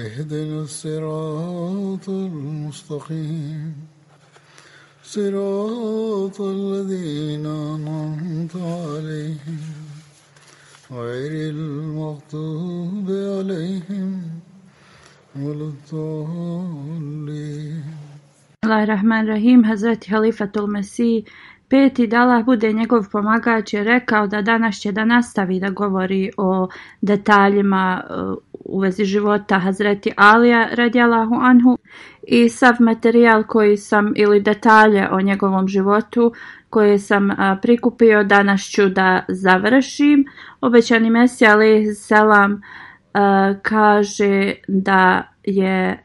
اهدنا الصراط المستقيم صراط الذين أنعمت عليهم alihim, المغضوب عليهم Allah Rahman Rahim, Hazreti Halifatul Mesih, peti dalah bude njegov pomagač je rekao da danas će da nastavi da govori o detaljima u vezi života Hazreti Alija radijalahu anhu i sav materijal koji sam ili detalje o njegovom životu koje sam prikupio danas ću da završim. Obećani Mesija ali selam kaže da je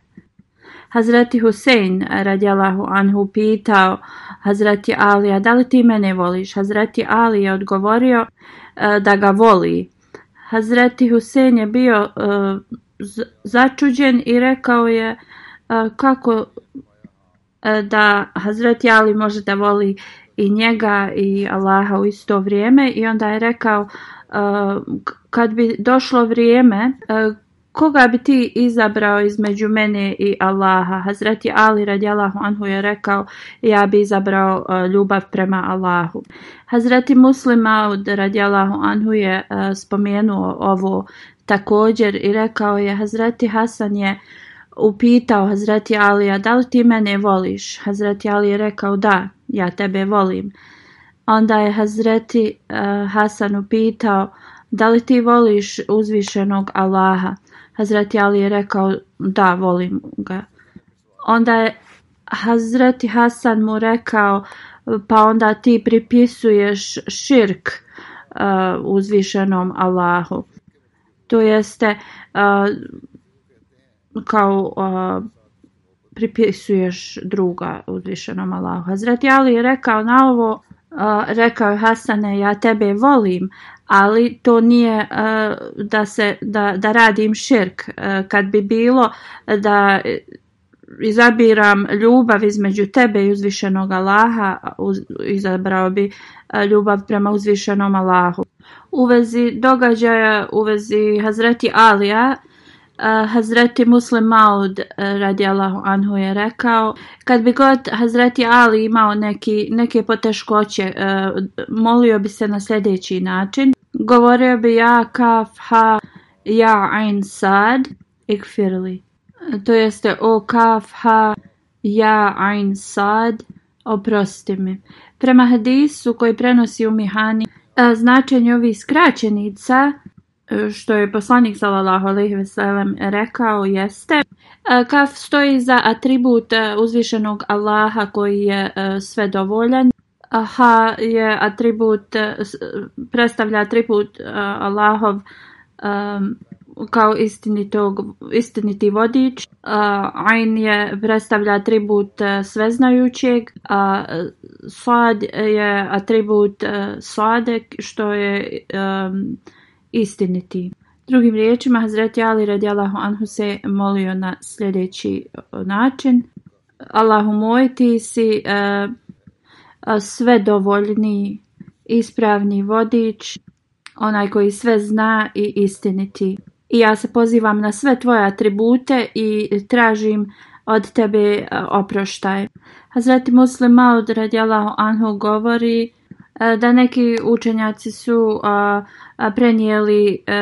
Hazreti Husein radijalahu anhu pitao Hazreti Alija da li ti mene voliš? Hazreti Ali je odgovorio da ga voli. Hazreti Husein je bio e, začuđen i rekao je e, kako e, da Hazreti Ali može da voli i njega i Allaha u isto vrijeme i onda je rekao kad bi došlo vrijeme Koga bi ti izabrao između mene i Allaha? Hazreti Ali radijalahu anhu je rekao ja bi izabrao e, ljubav prema Allahu. Hazreti Muslima radijalahu anhu je e, spomenuo ovo također i rekao je Hazreti Hasan je upitao Hazreti Alija da li ti mene voliš? Hazreti Ali je rekao da, ja tebe volim. Onda je Hazreti e, Hasan upitao da li ti voliš uzvišenog Allaha? Hazreti Ali je rekao da volim ga. Onda je Hazreti Hasan mu rekao pa onda ti pripisuješ širk uh, uzvišenom Allahu. To jeste uh, kao uh, pripisuješ druga uzvišenom Allahu. Hazreti Ali je rekao na ovo, uh, rekao je Hasane ja tebe volim, ali to nije e, da, se, da, da radim širk. E, kad bi bilo e, da izabiram ljubav između tebe i uzvišenog Allaha, izabrao bi ljubav prema uzvišenom Allahu. U vezi događaja, u vezi Hazreti Alija, Hazreti Muslim Maud radi Allahu Anhu je rekao kad bi god Hazreti Ali imao neki, neke poteškoće molio bi se na sljedeći način Govorio bi ja kaf ha ja ain sad ikfirli. To jeste o kaf ha ja ein sad oprosti mi. Prema hadisu koji prenosi u Mihani e, značenje ovih skraćenica e, što je poslanik sallallahu alejhi ve rekao jeste e, kaf stoji za atribut uzvišenog Allaha koji je sve dovoljan AHA je atribut, e, predstavlja atribut e, Allahov e, kao istinitog, istiniti vodič. Ain je predstavlja atribut sveznajućeg, a sad je atribut sadek što je istiniti. Drugim riječima, Hazreti Ali radijalahu anhu se molio na sljedeći način. Allahu moj, ti si sve dovoljni ispravni vodič, onaj koji sve zna i istiniti. I ja se pozivam na sve tvoje atribute i tražim od tebe e, oproštaj. Hazreti Muslim Maud radijalahu anhu govori e, da neki učenjaci su prenijeli e,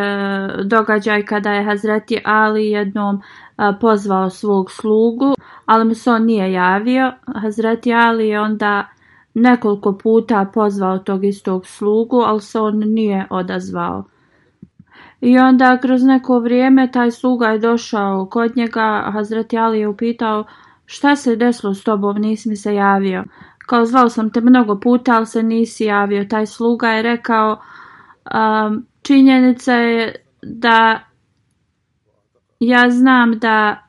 događaj kada je Hazreti Ali jednom pozvao svog slugu, ali mu se on nije javio. Hazreti Ali je onda nekoliko puta pozvao tog istog slugu, ali se on nije odazvao. I onda kroz neko vrijeme taj sluga je došao kod njega, Hazreti Ali je upitao šta se desilo s tobom, nisi mi se javio. Kao zvao sam te mnogo puta, ali se nisi javio. Taj sluga je rekao činjenica je da ja znam da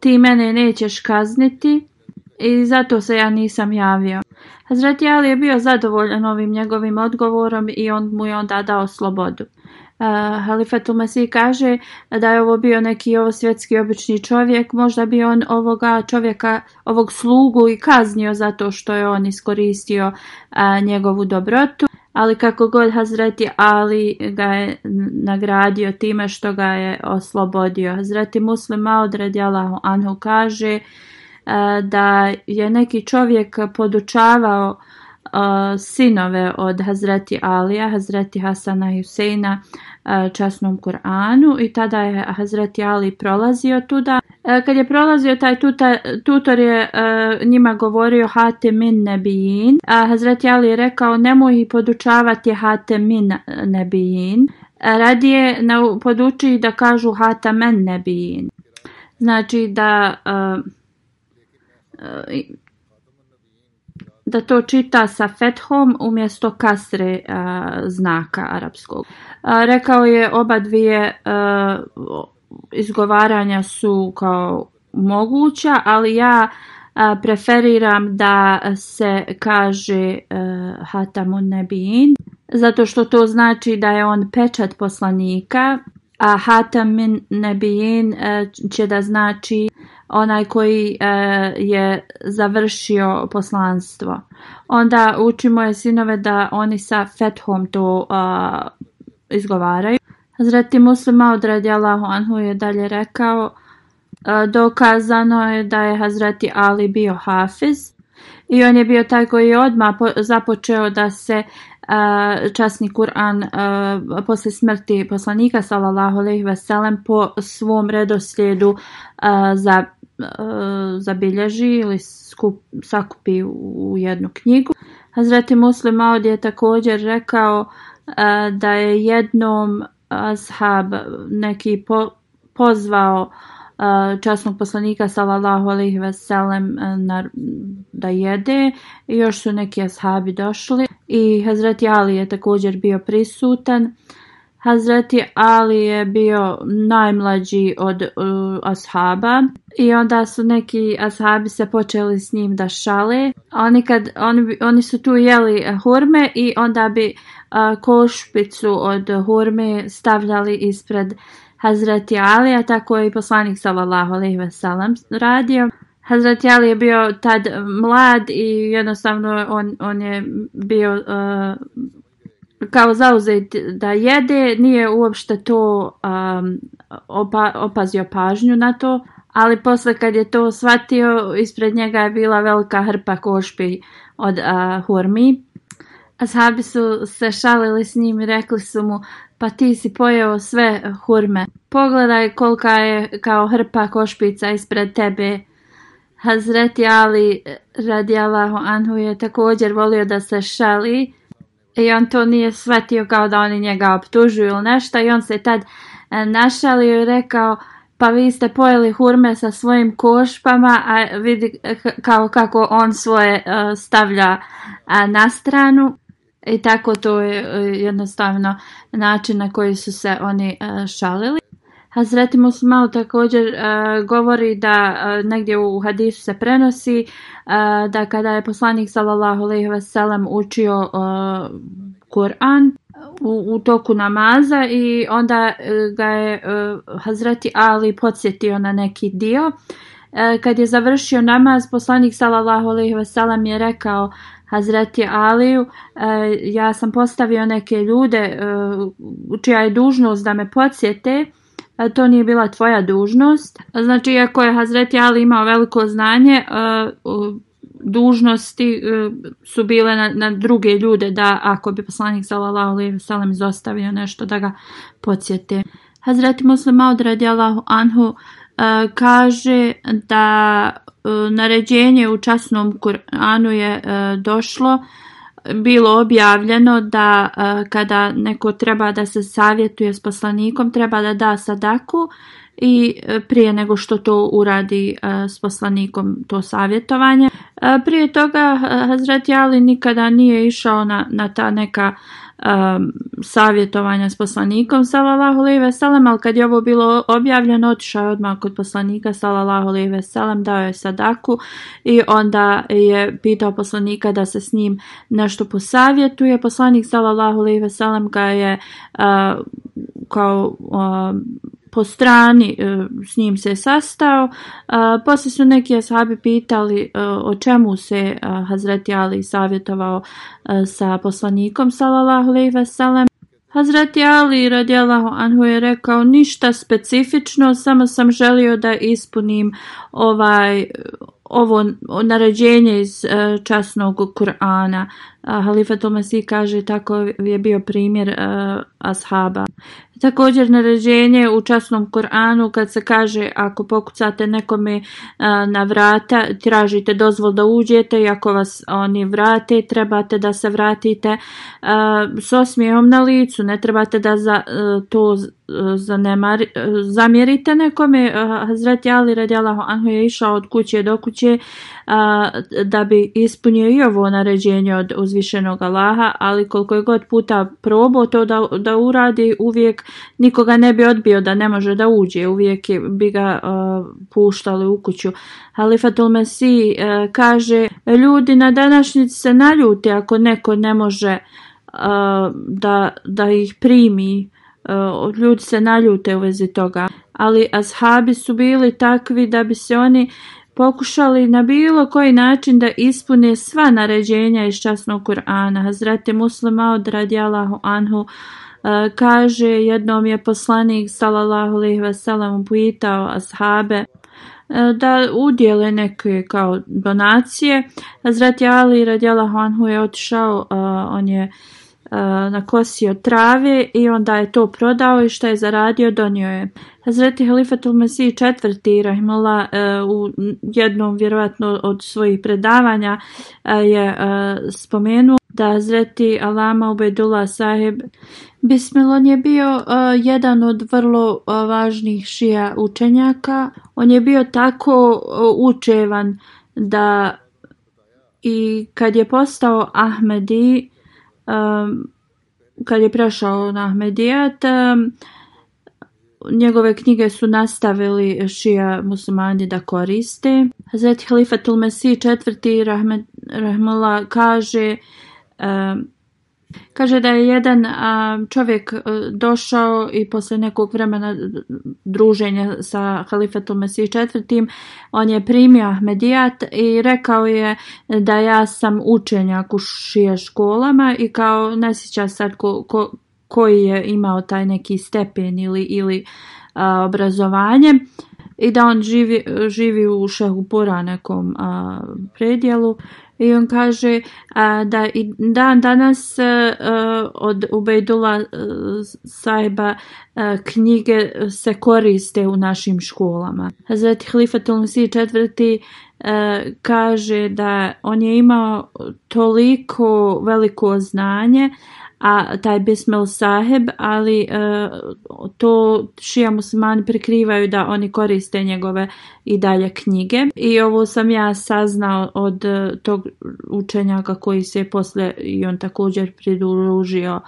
ti mene nećeš kazniti i zato se ja nisam javio. Hazreti Ali je bio zadovoljan ovim njegovim odgovorom i on mu je onda dao slobodu. Uh, Halifetul kaže da je ovo bio neki ovo svjetski obični čovjek, možda bi on ovoga čovjeka, ovog slugu i kaznio zato što je on iskoristio uh, njegovu dobrotu, ali kako god Hazreti Ali ga je nagradio time što ga je oslobodio. Hazreti Muslima Maud anhu kaže E, da je neki čovjek podučavao e, sinove od Hazreti Alija, Hazreti Hasana i Huseina e, časnom Kur'anu i tada je Hazreti Ali prolazio tuda. Kad je prolazio taj tutor je njima govorio hate min nebijin, a Hazreti Ali je rekao nemoj ih podučavati hate min nebijin, radije poduči da kažu hata men nebijin. Znači da da to čita sa fethom umjesto kasre e, znaka arapskog. E, rekao je oba dvije e, izgovaranja su kao moguća, ali ja preferiram da se kaže Hatamun Nebin, zato što to znači da je on pečat poslanika, a Hatamun Nebin će da znači onaj koji e, je završio poslanstvo. Onda učimo je sinove da oni sa fethom to izgovaraju. Zreti muslima od radijalahu anhu je dalje rekao e, dokazano je da je Hazreti Ali bio hafiz i on je bio taj koji je odmah započeo da se e, časni Kur'an poslije smrti poslanika sallallahu alejhi ve po svom redoslijedu za E, zabilježi ili skup, sakupi u jednu knjigu. Hazreti Muslim Maud je također rekao e, da je jednom ashab neki pozvao e, časnog poslanika sallallahu alejhi da jede još su neki ashabi došli i Hazreti Ali je također bio prisutan Hazreti Ali je bio najmlađi od uh, ashaba i onda su neki ashabi se počeli s njim da šale. Oni, kad, oni, su tu jeli hurme i onda bi uh, košpicu od hurme stavljali ispred Hazreti Alija, tako je i poslanik sallallahu alaihi ve radio. Hazreti Ali je bio tad mlad i jednostavno on, on je bio uh, kao zauzet da jede, nije uopšte to opazio pažnju na to, ali posle kad je to shvatio, ispred njega je bila velika hrpa košpi od uh, hurmi. Ashabi su se šalili s njim i rekli su mu, pa ti si pojeo sve hurme. Pogledaj kolika je kao hrpa košpica ispred tebe. Hazreti Ali radijalahu Anhu je također volio da se šali i on to nije shvatio kao da oni njega optužuju ili nešto i on se tad e, našalio i rekao pa vi ste pojeli hurme sa svojim košpama, a vidi kao kako on svoje e, stavlja na stranu. I tako to je e, jednostavno način na koji su se oni šalili. Hazreti Musmao također e, govori da e, negdje u hadisu se prenosi e, da kada je poslanik sallallahu alejhi ve sellem učio Kur'an u, toku namaza i onda ga je Hazreti Ali podsjetio na neki dio kad je završio namaz poslanik sallallahu alejhi ve sellem je rekao Hazreti Aliju, ja sam postavio neke ljude čija je dužnost da me podsjete E, to nije bila tvoja dužnost. Znači, iako je Hazreti Ali imao veliko znanje, e, dužnosti e, su bile na, na druge ljude da ako bi poslanik sallallahu alejhi ve sellem izostavio nešto da ga podsjete. Hazreti Muslim od radijallahu anhu kaže da naređenje u časnom Kur'anu je došlo bilo objavljeno da e, kada neko treba da se savjetuje s poslanikom treba da da sadaku i e, prije nego što to uradi e, s poslanikom to savjetovanje. Prije toga Hazreti Ali nikada nije išao na, na ta neka um, savjetovanja s poslanikom salallahu alaihi ali kad je ovo bilo objavljeno, otišao je odmah kod poslanika salallahu alaihi veselem, dao je sadaku i onda je pitao poslanika da se s njim nešto posavjetuje. Poslanik salallahu alaihi veselem ga je kao po strani e, s njim se sastao. E, poslije su neki ashabi pitali e, o čemu se Hazreti Ali savjetovao sa poslanikom sallallahu alejhi ve sellem. Hazreti Ali radijallahu anhu je rekao ništa specifično, samo sam želio da ispunim ovaj ovo naređenje iz časnog Kur'ana. Halifatul si kaže tako je bio primjer ashaba. Također naređenje u časnom Koranu kad se kaže ako pokucate nekome na vrata, tražite dozvol da uđete i ako vas oni vrate, trebate da se vratite s osmijehom na licu, ne trebate da za, e, to e, e, zamjerite nekome. Hazreti Ali radijalahu anhu je išao od kuće do kuće a, da bi ispunio i ovo naređenje od uzvišenog Allaha, ali koliko je god puta probao to da, da uradi, uvijek nikoga ne bi odbio da ne može da uđe, uvijek bi ga puštali u kuću. Halifatul Messi e, kaže, ljudi na današnjici se naljute, ako neko ne može da, da ih primi, e, ljudi se naljute u vezi toga ali ashabi su bili takvi da bi se oni pokušali na bilo koji način da ispune sva naređenja iz časnog Kur'ana. Hazreti Muslima od radijalahu anhu uh, kaže jednom je poslanik sallallahu alejhi ve sellem upitao ashabe uh, da udjele neke kao donacije. Hazreti Ali radijalahu anhu je otišao, uh, on je na e, nakosio trave i onda je to prodao i što je zaradio donio je. Hazreti Halifatul Mesih četvrti Rahimala e, u jednom vjerojatno od svojih predavanja e, je spomenuo da Hazreti Alama Ubedullah Saheb Bismil on je bio jedan od vrlo važnih šija učenjaka. On je bio tako učevan da i kad je postao Ahmedi kad je prešao na Ahmedijat, njegove knjige su nastavili šija muslimani da koriste. Hazret Halifatul Mesih četvrti Rahmet, Rahmala kaže Kaže da je jedan čovjek e, došao i poslije nekog vremena druženja sa halifetom Mesih četvrtim, on je primio medijat i rekao je da ja sam učenjak u šije školama i kao ne sad koji je imao taj neki stepen ili, ili obrazovanje i da on živi, živi u Šehupora nekom predjelu i on kaže da i dan danas e, e, od Ubejdula e, sajba a, knjige se koriste u našim školama. zatim Hlifatul Ulmisi četvrti kaže da on je imao toliko veliko znanje a taj Bismil Saheb, ali e, to šija muslimani prikrivaju da oni koriste njegove i dalje knjige. I ovo sam ja saznao od e, tog učenjaka koji se je i on također pridružio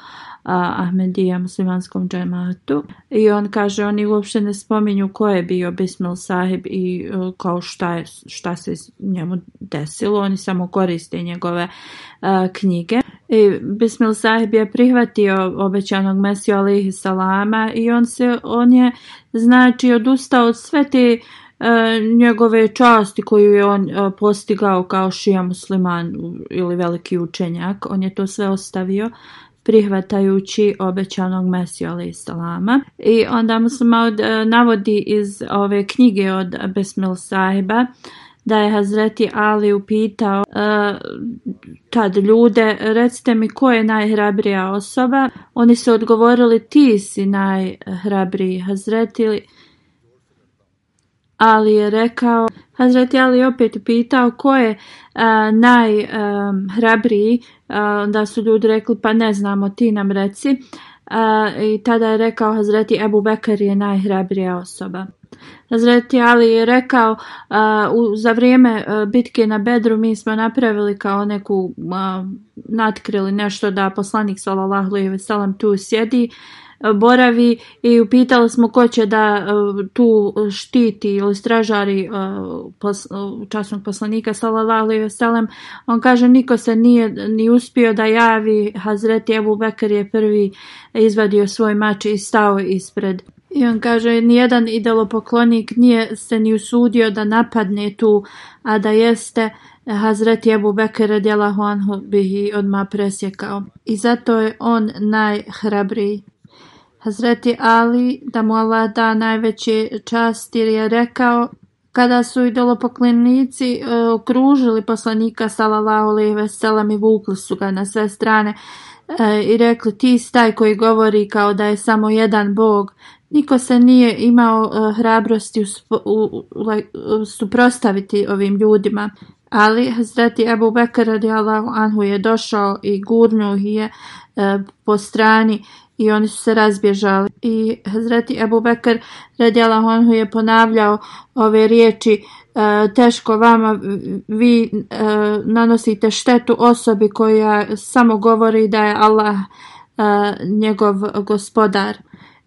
Ahmedija muslimanskom džematu i on kaže oni uopće ne spominju ko je bio Bismil Sahib i e, kao šta, je, šta se njemu desilo oni samo koriste njegove knjige i sahib je prihvatio obećanog Mesiju alihi salama i on, se, on je znači odustao od sve te e, njegove časti koju je on e, postigao kao šija musliman ili veliki učenjak. On je to sve ostavio prihvatajući obećanog mesiju ali salama I onda se e, navodi iz ove knjige od Bismil Sahiba da je Hazreti Ali upitao e, tad ljude recite mi ko je najhrabrija osoba. Oni su odgovorili ti si najhrabriji Hazreti Ali je rekao Hazreti Ali opet pitao ko je e, najhrabriji. E, da su ljudi rekli pa ne znamo ti nam reci. I tada je rekao Hazreti Ebu Bekar je najhrabrija osoba. Hazreti Ali je rekao za vrijeme bitke na Bedru mi smo napravili kao neku natkrili nešto da poslanik sallallahu alejhi tu sjedi boravi i upitali smo ko će da tu štiti ili stražari pos, časnog poslanika sallallahu alejhi on kaže niko se nije ni uspio da javi Hazreti Abu Bekr je prvi izvadio svoj mač i stao ispred i on kaže, nijedan idolopoklonik nije se ni usudio da napadne tu, a da jeste Hazreti Abu Bekr radijalahu anhu bi ih odmah presjekao. I zato je on najhrabriji. Hazreti Ali, da mu Allah da najveći čast jer je rekao kada su idolopoklinici e, okružili poslanika sallallahu alejhi ve sellem i vukli su ga na sve strane e, i rekli ti staj koji govori kao da je samo jedan bog Niko se nije imao e, hrabrosti u, e, suprostaviti ovim ljudima, ali Hazreti abu Bekr radijallahu anhu je došao i gurnuo ih je e, po strani i oni su se razbježali. I Hazreti Ebu Bekr radijallahu anhu je ponavljao ove riječi teško vama, vi nanosite štetu osobi koja samo govori da je Allah njegov gospodar.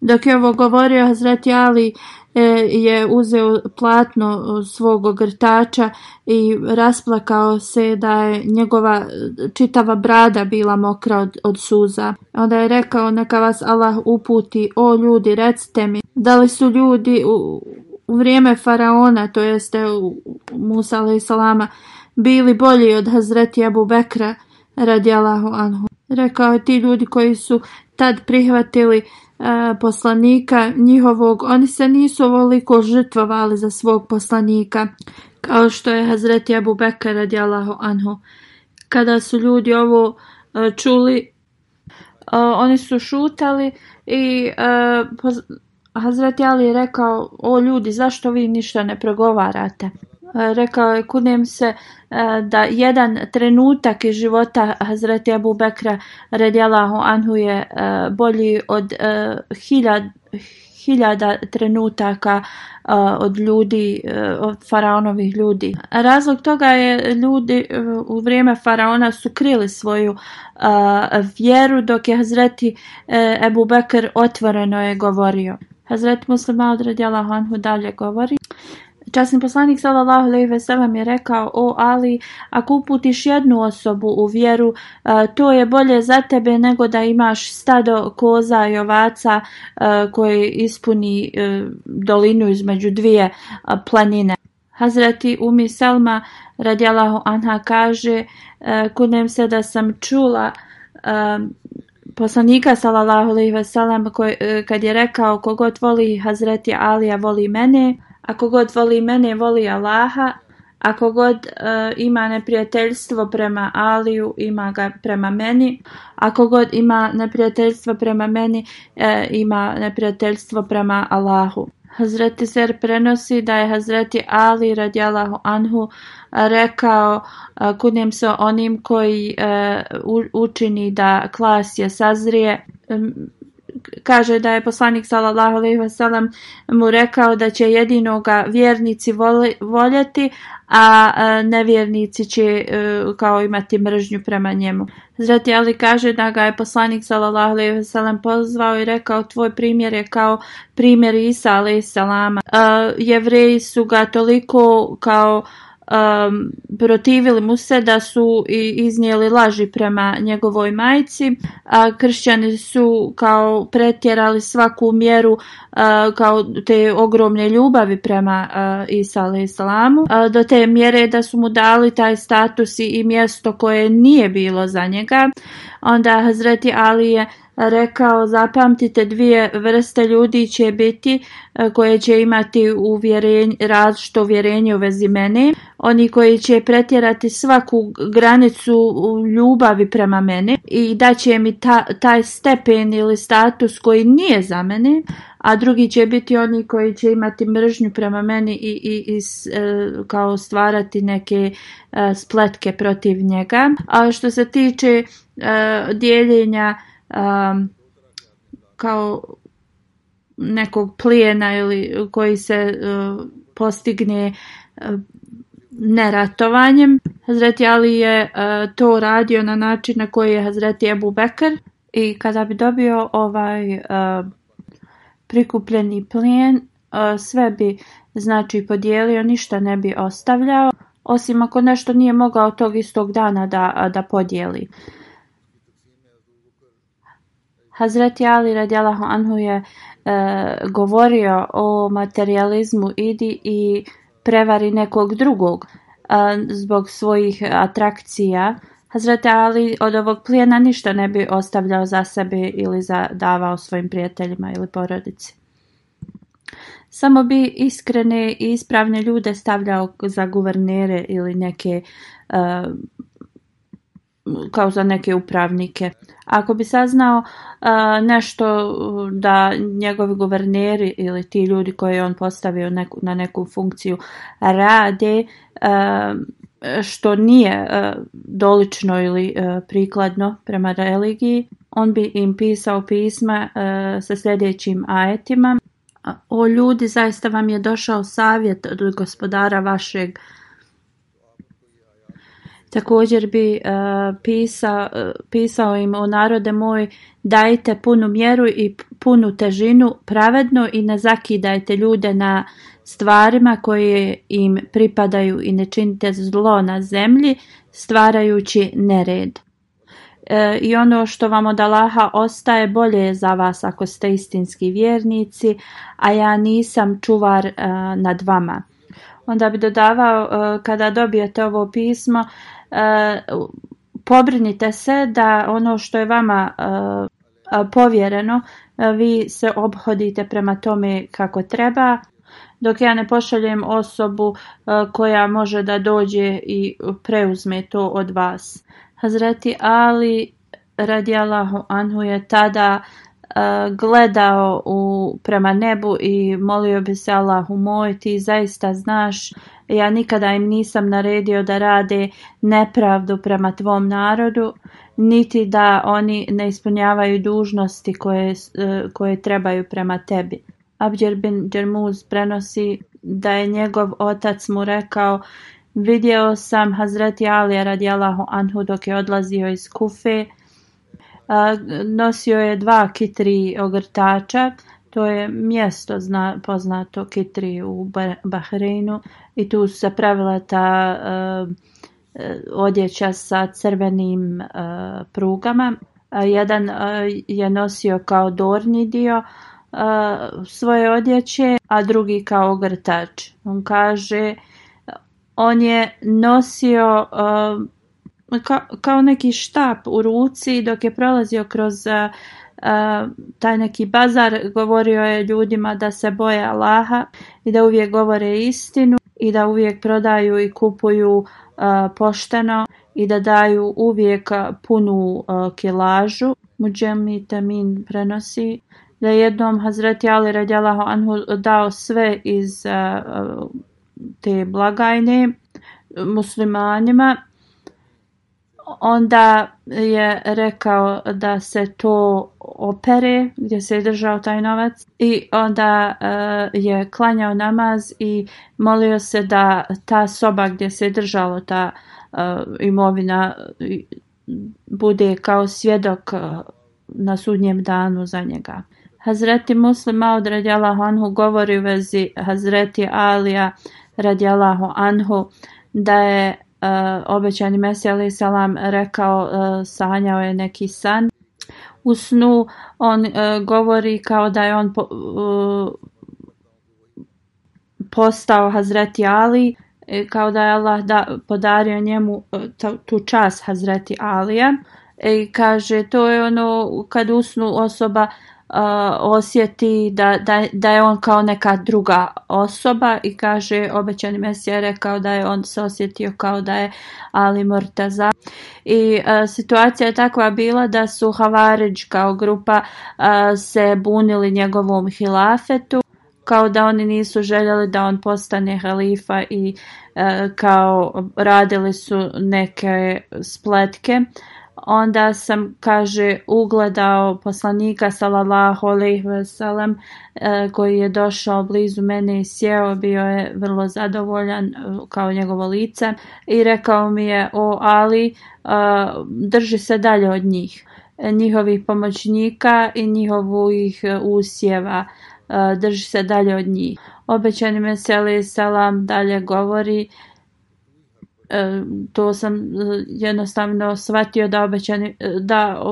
Dok je ovo govorio, Hazreti Ali e, je uzeo platno svog ogrtača i rasplakao se da je njegova čitava brada bila mokra od, od suza. Onda je rekao neka vas Allah uputi, o ljudi recite mi da li su ljudi u, vrijeme faraona, to jeste Musa salama, bili bolji od Hazreti Abu Bekra Allahu anhu. Rekao je ti ljudi koji su tad prihvatili E, poslanika njihovog, oni se nisu ovoliko žrtvovali za svog poslanika, kao što je Hazreti Abu Bekara radijalahu anhu. Kada su ljudi ovo e, čuli, e, oni su šutali i Hazreti Ali je rekao, o ljudi, zašto vi ništa ne progovarate? E, rekao je kunem se e, da jedan trenutak iz života Hazreti Abu Bekra radijalahu anhu je e, bolji od hiljada trenutaka od ljudi, od faraonovih ljudi. Razlog toga je ljudi u vrijeme faraona su krili svoju vjeru dok je Hazreti Ebu Bekr otvoreno je govorio. Hazreti Muslim Maud Anhu dalje govori. Časni poslanik sallallahu alejhi ve sellem je rekao: "O Ali, ako uputiš jednu osobu u vjeru, e, to je bolje za tebe nego da imaš stado koza i ovaca e, koji ispuni e, dolinu između dvije planine." Hazreti Umi Salma radijalahu anha kaže: "Kunem se da sam čula poslanika sallallahu alejhi kad je rekao: "Kogod voli Hazreti Alija, voli mene." Ako god voli mene, voli Allaha. Ako god e, ima neprijateljstvo prema Aliju, ima ga prema meni. Ako god ima neprijateljstvo prema meni, e, ima neprijateljstvo prema Allahu. Hazreti Ser prenosi da je Hazreti Ali radijalahu anhu rekao e, kunim se onim koji učini da klas je sazrije kaže da je poslanik sallallahu alejhi ve sellem mu rekao da će jedino ga vjernici voljeti, a e, nevjernici će e, kao imati mržnju prema njemu. Zrati Ali kaže da ga je poslanik sallallahu alejhi ve sellem pozvao i rekao tvoj primjer je kao primjer Isa alejhi selama. E, Jevreji su ga toliko kao um, protivili mu se da su i iznijeli laži prema njegovoj majci, a kršćani su kao pretjerali svaku mjeru kao te ogromne ljubavi prema uh, Isa islamu do te mjere da su mu dali taj status i mjesto koje nije bilo za njega. Onda Hazreti Ali je rekao zapamtite dvije vrste ljudi će biti e, koje će imati uvjerenje, različito uvjerenje u vezi meni Oni koji će pretjerati svaku granicu ljubavi prema meni i da će mi ta, taj stepen ili status koji nije za mene, a drugi će biti oni koji će imati mržnju prema meni i, i, e, kao stvarati neke e, spletke protiv njega. A što se tiče dijeljenja um, kao nekog plijena ili koji se e, postigne uh, neratovanjem. Hazreti Ali je e, to radio na način na koji je Hazreti Ebu Bekr i kada bi dobio ovaj prikupljeni plijen sve bi znači podijelio, ništa ne bi ostavljao osim ako nešto nije mogao tog istog dana da, da podijeli. Hazreti Ali radijalahu anhu je e, govorio o materializmu idi i prevari nekog drugog e, zbog svojih atrakcija. Hazreti Ali od ovog plijena ništa ne bi ostavljao za sebe ili za, davao svojim prijateljima ili porodici. Samo bi iskrene i ispravne ljude stavljao za guvernere ili neke e, kao za neke upravnike. Ako bi saznao nešto da njegovi guverneri ili ti ljudi koje je on postavio na neku funkciju rade što nije dolično ili prikladno prema religiji, on bi im pisao pisma sa sljedećim ajetima. O ljudi zaista vam je došao savjet od gospodara vašeg Također bi e, pisa, e, pisao im o narode moj, dajte punu mjeru i punu težinu pravedno i ne zakidajte ljude na stvarima koje im pripadaju i ne činite zlo na zemlji stvarajući nered. E, I ono što vam od Allaha ostaje bolje je za vas ako ste istinski vjernici, a ja nisam čuvar nad vama. Onda bi dodavao kada dobijete ovo pismo pobrinite se da ono što je vama e, povjereno e, vi se obhodite prema tome kako treba dok ja ne pošaljem osobu e, koja može da dođe i preuzme to od vas. Hazreti Ali radijalahu anhu je tada E, gledao u, prema nebu i molio bi se Allahu moj, ti zaista znaš, ja nikada im nisam naredio da rade nepravdu prema tvom narodu, niti da oni ne ispunjavaju dužnosti koje, e, koje trebaju prema tebi. Abdjer bin Džermuz prenosi da je njegov otac mu rekao Vidio sam Hazreti Alija radijalahu anhu dok je odlazio iz Kufe, Nosio je dva kitri ogrtača, to je mjesto zna, poznato kitri u Bahreinu i tu su se pravila ta odjeća sa crvenim prugama. Jedan je nosio kao dornji dio svoje odjeće, a drugi kao ogrtač. On kaže, on je nosio ka, kao neki štap u ruci dok je prolazio kroz e, e, taj neki bazar govorio je ljudima da se boje Allaha i da uvijek govore istinu i da uvijek prodaju i kupuju e, pošteno i da daju uvijek punu kilažu. Muđemi Tamin prenosi da jednom Hazreti Ali anhu dao sve iz te blagajne muslimanima onda je rekao da se to opere gdje se je držao taj novac i onda e, je klanjao namaz i molio se da ta soba gdje se je držalo ta e, imovina bude kao svjedok e, na sudnjem danu za njega. Hazreti Muslima od Radijalahu Anhu govori u vezi Hazreti Alija Radijalahu Anhu da je Eh, obećani Mesija salam rekao eh, sanjao je neki san. U snu on eh, govori kao da je on po, postao Hazreti Ali, kao da je Allah da, podario njemu tu čas Hazreti Alija. I kaže, to je ono kad usnu osoba osjeti da, da, da je on kao neka druga osoba i kaže obećani mesija je rekao da je on se osjetio kao da je Ali Mortaza i situacija je takva bila da su Havarić kao grupa se bunili njegovom hilafetu kao da oni nisu željeli da on postane halifa i kao radili su neke spletke Onda sam, kaže, ugledao poslanika sallallahu alejhi ve sellem e, koji je došao blizu mene i sjeo, bio je vrlo zadovoljan e, kao njegovo lice i rekao mi je: "O Ali, e, drži se dalje od njih, njihovih pomoćnika i njihovih usjeva." drži se dalje od njih. Obećani Meseli Salam dalje govori E, to sam e, jednostavno shvatio da, obećani, e, da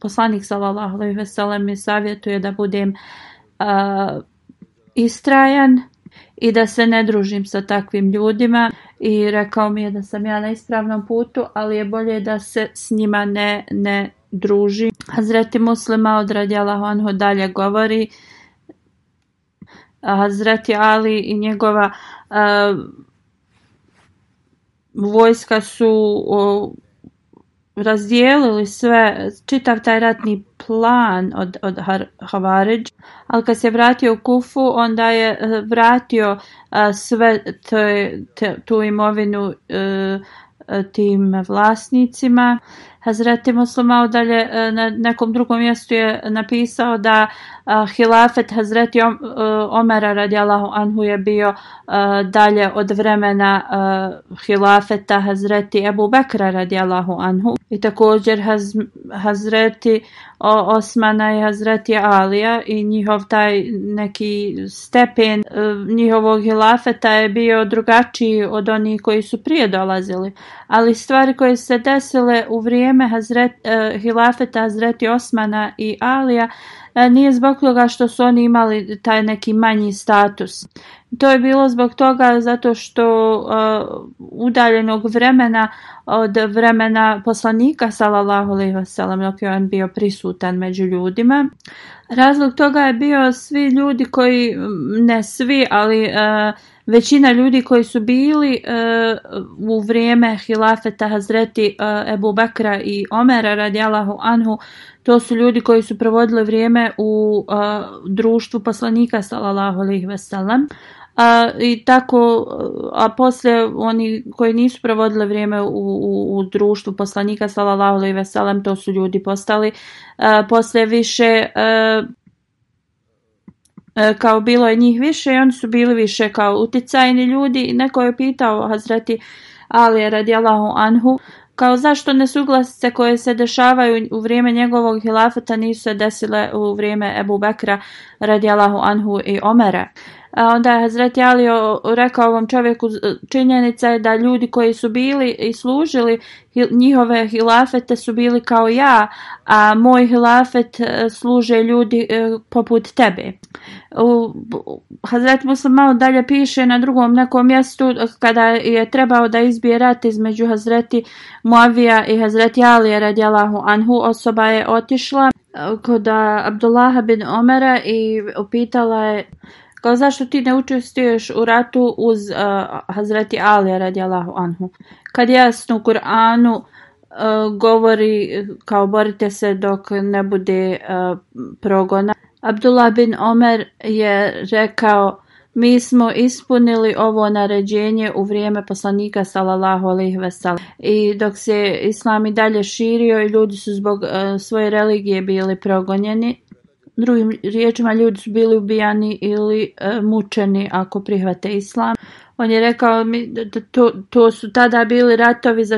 poslanik sallallahu alejhi ve sellem mi savjetuje da budem istrajan i da se ne družim sa takvim ljudima i rekao mi je da sam ja na ispravnom putu, ali je bolje da se s njima ne, ne druži. Hazreti Muslima od on ho dalje govori Hazreti Ali i njegova vojska su razdijelili sve, čitav taj ratni plan od, od ali kad se vratio u Kufu, onda je e, vratio e, sve tu imovinu e, tim vlasnicima Hazreti Muslima odalje e, na nekom drugom mjestu je napisao da e, hilafet Hazreti e, Omera radijalahu anhu je bio dalje od vremena hilafeta Hazreti Ebu Bekra radijalahu anhu i također Hazreti Osmana i Hazreti Alija i njihov taj neki stepen njihovog hilafeta je bio drugačiji od onih koji su prije dolazili ali stvari koje se desile u vrijeme vrijeme Hazret, eh, hilafeta Hazreti Osmana i Alija E, nije zbog toga što su oni imali taj neki manji status. To je bilo zbog toga zato što uh, udaljenog vremena od vremena poslanika sallallahu alejhi ve sellem dok je on bio prisutan među ljudima. Razlog toga je bio svi ljudi koji ne svi, ali uh, većina ljudi koji su bili u vrijeme hilafeta Hazreti Ebu Bekra i Omera radijalahu anhu to su ljudi koji su provodili vrijeme u društvu poslanika sallallahu alejhi ve sellem. A, I tako, a poslije oni koji nisu provodili vrijeme u, u, društvu poslanika sallallahu alejhi ve to su ljudi postali a, poslije više kao bilo je njih više i oni su bili više kao utjecajni ljudi. Neko je pitao Hazreti Ali radijalahu anhu kao zašto nesuglasice koje se dešavaju u vrijeme njegovog hilafeta nisu se desile u vrijeme Ebu Bekra radijalahu anhu i Omere? A onda je Hazret Ali rekao ovom čovjeku činjenica je da ljudi koji su bili i služili njihove hilafete su bili kao ja, a moj hilafet e, služe ljudi e, poput tebe. Hazret Muslim malo dalje piše na drugom nekom mjestu kada je trebao da izbije rat između Hazreti Muavija i Hazreti Alije radijalahu anhu osoba je otišla e, kod Abdullaha bin Omera i upitala je kao zašto ti ne učestvuješ u ratu uz uh, Hazreti Alija radijalahu anhu. Kad jasno u Kur'anu eh, govori kao borite se dok ne bude eh, progona. Abdullah bin Omer je rekao mi smo ispunili ovo naređenje u vrijeme poslanika sallallahu alejhi vesel. I dok se islam i dalje širio i ljudi su zbog svoje religije bili progonjeni, Drugim riječima, ljudi su bili ubijani ili e, mučeni ako prihvate islam. On je rekao mi da to, to su tada bili ratovi za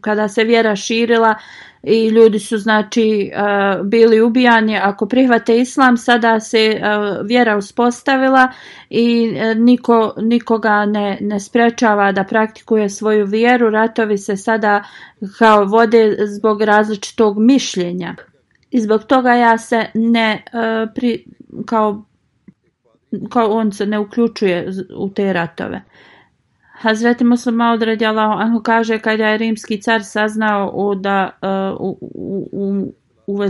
kada se vjera širila i ljudi su znači e, bili ubijani ako prihvate islam, sada se e, vjera uspostavila i niko, nikoga ne, ne sprečava da praktikuje svoju vjeru. Ratovi se sada kao vode zbog različitog mišljenja. I zbog toga ja se ne, e, pri, kao, kao on se ne uključuje u te ratove. Hazreti Muslim Maud radijalahu anhu ono kaže kada je rimski car saznao o da e, u, u,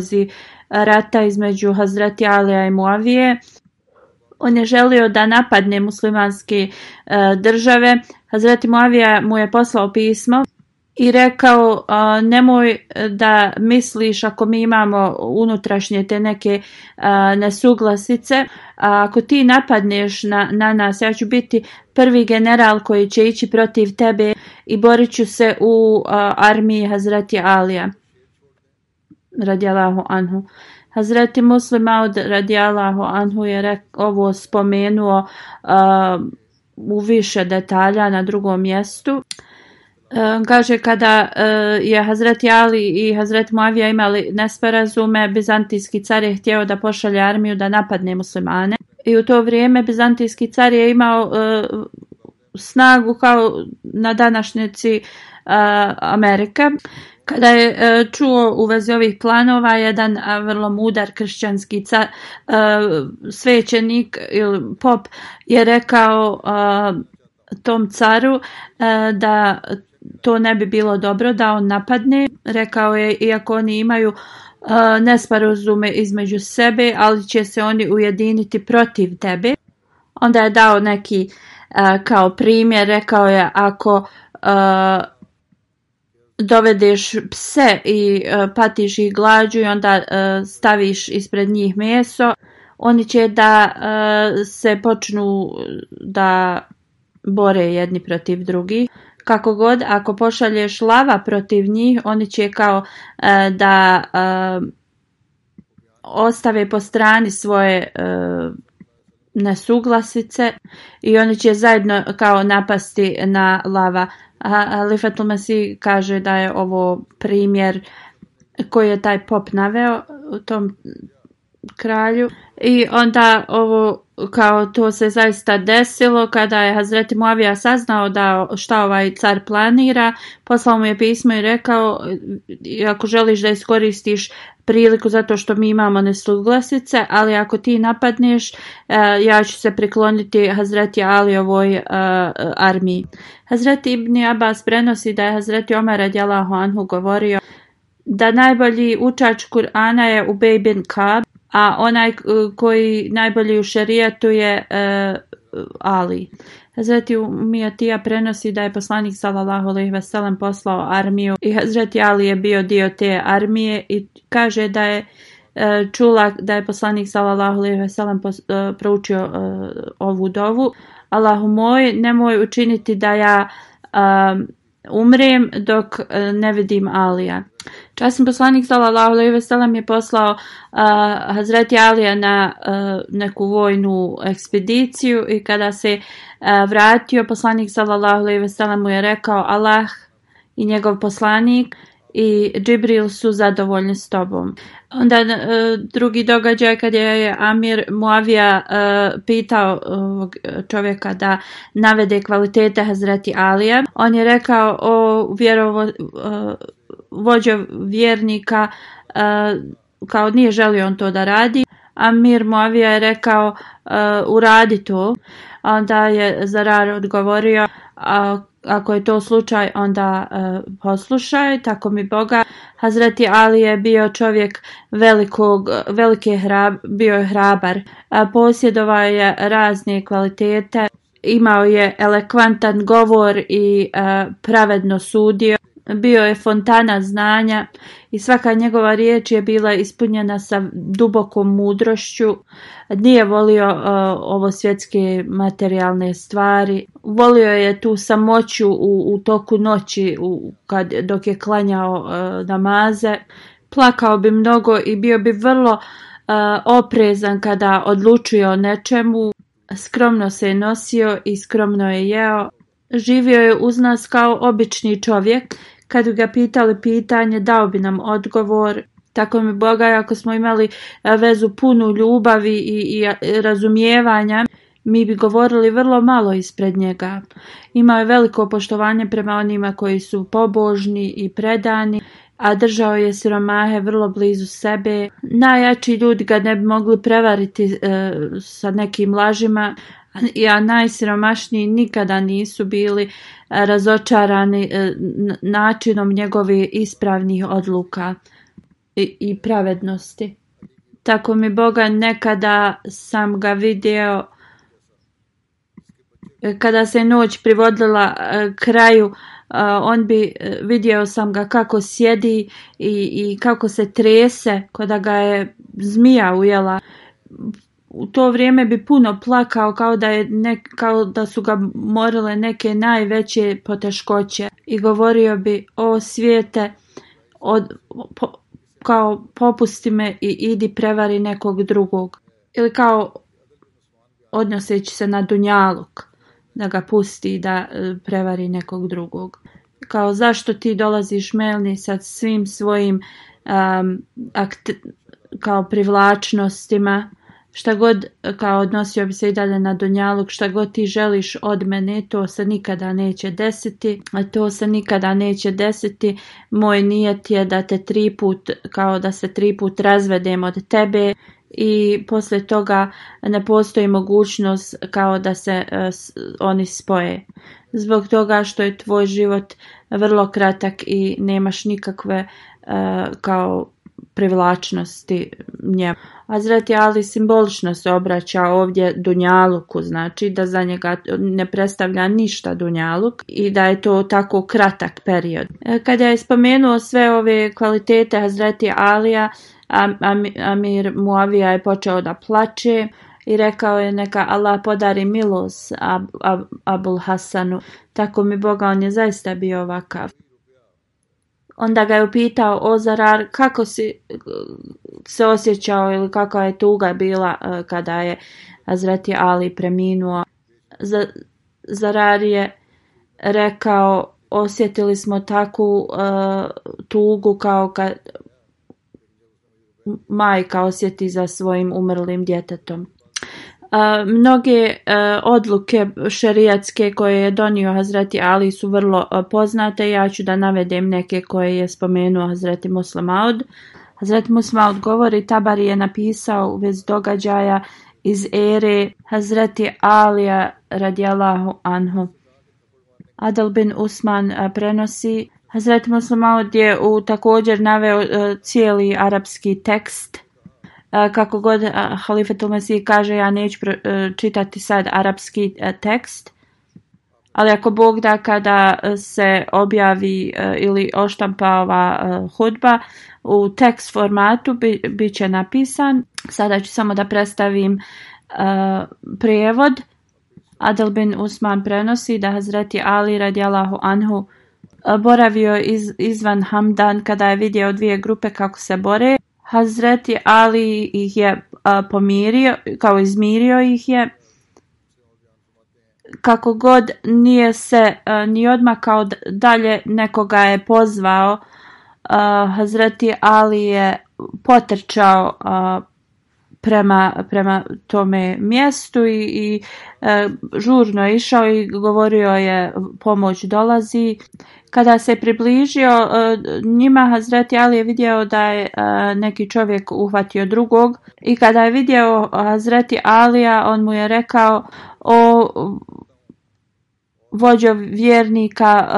rata između Hazreti Alija i Muavije, on je želio da napadne muslimanske e, države. Hazreti Muavija mu je poslao pismo i rekao nemoj e, da misliš ako mi imamo unutrašnje te neke e, nesuglasice, ako ti napadneš na, na nas, ja ću biti prvi general koji će ići protiv tebe i borit ću se u armiji Hazreti Alija. Radijalahu Anhu. Hazreti Muslima od Radijalahu Anhu je rek, ovo spomenuo u više detalja na drugom mjestu. E, kaže kada e, je Hazret Ali i Hazret Muavija imali nesporazume, Bizantijski car je htio da pošalje armiju da napadne muslimane. I u to vrijeme Bizantijski car je imao e, snagu kao na današnjici Amerika. Kada je čuo u vezi ovih planova, jedan vrlo mudar kršćanski car, svećenik ili pop je rekao tom caru da to ne bi bilo dobro da on napadne, rekao je, iako oni imaju uh, nesporazume između sebe, ali će se oni ujediniti protiv tebe. Onda je dao neki uh, kao primjer, rekao je ako uh, dovedeš pse i patiš ih glađu i onda staviš ispred njih meso, oni će da se počnu da bore jedni protiv drugih kako god ako pošalješ lava protiv njih oni će kao e, da e, ostave po strani svoje e, nesuglasice i oni će zajedno kao napasti na lava. ma Masih kaže da je ovo primjer koji je taj pop naveo u tom kralju i onda ovo kao to se zaista desilo kada je Hazreti Moavija saznao da šta ovaj car planira, poslao mu je pismo i rekao ako želiš da iskoristiš priliku zato što mi imamo nesuglasice, ali ako ti napadneš e, ja ću se prikloniti Hazreti ovoj e, armiji. Hazreti Ibn Abbas prenosi da je Hazreti Omer Adjala govorio da najbolji učač Kur'ana je u bin a onaj koji najbolji u šerijetu je e, Ali. Hazreti Umijatija prenosi da je poslanik sallallahu alejhi ve sellem poslao armiju i Hazreti Ali je bio dio te armije i kaže da je e, čula da je poslanik sallallahu alejhi ve sellem e, proučio e, ovu dovu. Allahu moj, nemoj učiniti da ja e, umrem dok e, ne vidim Alija. Časni poslanik sallallahu alejhi ve sellem je poslao uh, e, Hazreti Alija na e, neku vojnu ekspediciju i kada se vratio poslanik sallallahu alejhi ve sellem mu je rekao Allah i njegov poslanik i Džibril su zadovoljni s tobom. Onda e, drugi događaj kad je Amir Muavija e, pitao ovog čovjeka da navede kvalitete Hazreti Alija. On je rekao o vjerovo, e, vjernika kao nije želio on to da radi. Amir Muavija je rekao uradi to. Onda je Zarar odgovorio a ako je to slučaj, onda e, poslušaj, tako mi Boga. Hazreti Ali je bio čovjek velikog, velike bio hrabar. posjedovao je razne kvalitete, imao je elekvantan govor i e, pravedno sudio bio je fontana znanja i svaka njegova riječ je bila ispunjena sa dubokom mudrošću. Nije volio e, ovo svjetske materijalne stvari. Volio je tu samoću u, toku noći u, kad, dok je klanjao uh, namaze. Plakao bi mnogo i bio bi vrlo e, oprezan kada odlučuje o nečemu. Skromno se je nosio i skromno je jeo. Živio je uz nas kao obični čovjek kad bi ga pitali pitanje, dao bi nam odgovor. Tako mi Boga, ako smo imali e, vezu punu ljubavi i, i e, razumijevanja, mi bi govorili vrlo malo ispred njega. Imao je veliko poštovanje prema onima koji su pobožni i predani, a držao je siromahe vrlo blizu sebe. Najjači ljudi ga ne bi mogli prevariti e, sa nekim lažima, a najsiromašniji nikada nisu bili e, razočarani e, načinom njegovih ispravnih odluka i pravednosti. Tako mi Boga nekada sam ga vidio e, kada se noć privodila kraju, on bi vidio sam ga kako sjedi i, i kako se trese kada ga je zmija ujela u to vrijeme bi puno plakao kao da, je kao da su ga morile neke najveće poteškoće i govorio bi o svijete od, kao popusti me i idi prevari nekog drugog ili kao odnoseći se na dunjalog da ga pusti da e, prevari nekog drugog kao zašto ti dolaziš melni sa svim svojim kao privlačnostima šta god, e, kao odnosio bi se i dalje na donjaluk, šta god ti želiš od mene, to se nikada neće desiti, to se nikada neće desiti, moj nijet je da te tri put, kao da se tri put razvedem od tebe i poslije toga ne postoji mogućnost kao da se e, oni spoje. Zbog toga što je tvoj život vrlo kratak i nemaš nikakve e, kao privlačnosti njemu je Ali simbolično se obraća ovdje Dunjaluku, znači da za njega ne predstavlja ništa Dunjaluk i da je to tako kratak period. E, kada je spomenuo sve ove kvalitete Hazreti Alija, Amir Muavija je počeo da plače i rekao je neka Allah podari milos Ab Abul Hasanu. Tako mi Boga, on je zaista bio ovakav. Onda ga je upitao Ozarar kako si e, se osjećao ili kakva je tuga bila e, kada je Azreti Ali preminuo. Zarar je rekao osjetili smo takvu e, tugu kao kad majka osjeti za svojim umrlim djetetom. Mnoge odluke šerijatske koje je donio Hazreti Ali su vrlo poznate. Ja ću da navedem neke koje je spomenuo Hazreti Muslim Aud. Hazreti Muslim govori Tabari je napisao u događaja iz ere Hazreti Alija radijalahu anhu. Adal bin Usman prenosi Hazreti Muslimaud je u također naveo cijeli arapski tekst kako god Halifa Mesih kaže ja neću e, čitati sad arapski e, tekst, ali ako Bog da kada se objavi e, ili oštampa ova hudba u tekst formatu bit će napisan. Sada ću samo da predstavim prijevod. Adel bin Usman prenosi da Hazreti Ali radijalahu anhu boravio iz, izvan Hamdan kada je vidio dvije grupe kako se bore. Hazreti Ali ih je pomirio, kao izmirio ih je. Kako god nije se ni ni kao dalje, nekoga je pozvao. Hazreti Ali je potrčao prema, prema tome mjestu i, i e, žurno je išao i govorio je pomoć dolazi. Kada se približio e, njima Hazreti Ali je vidio da je e, neki čovjek uhvatio drugog i kada je vidio Hazreti Alija on mu je rekao o vođo vjernika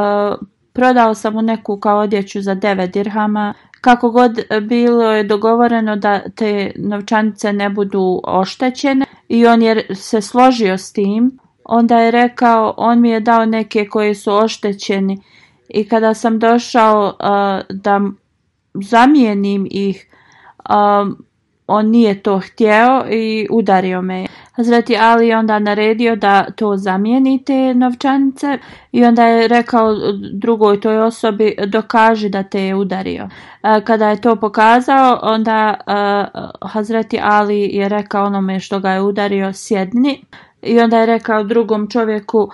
prodao sam mu neku kao odjeću za 9 dirhama kako god, bilo je dogovoreno da te novčanice ne budu oštećene i on je se složio s tim. Onda je rekao, on mi je dao neke koje su oštećeni i kada sam došao da zamijenim ih, on nije to htjeo i udario me Hazreti Ali je onda naredio da to zamijeni te novčanice i onda je rekao drugoj toj osobi dokaži da te je udario. E, kada je to pokazao onda e, Hazreti Ali je rekao onome što ga je udario sjedni i onda je rekao drugom čovjeku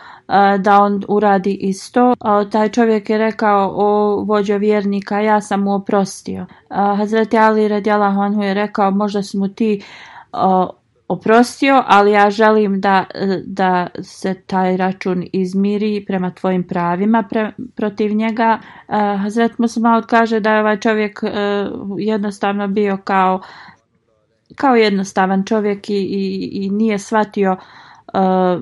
e, da on uradi isto. Taj čovjek je rekao o vođo vjernika ja sam mu oprostio. Hazreti Ali radijalahu je rekao možda smo ti oprostio, ali ja želim da, eh, da se taj račun izmiri prema tvojim pravima protiv njega. Eh, Hazret malo kaže da je ovaj čovjek eh, jednostavno bio kao, kao jednostavan čovjek i, i, i nije shvatio Uh,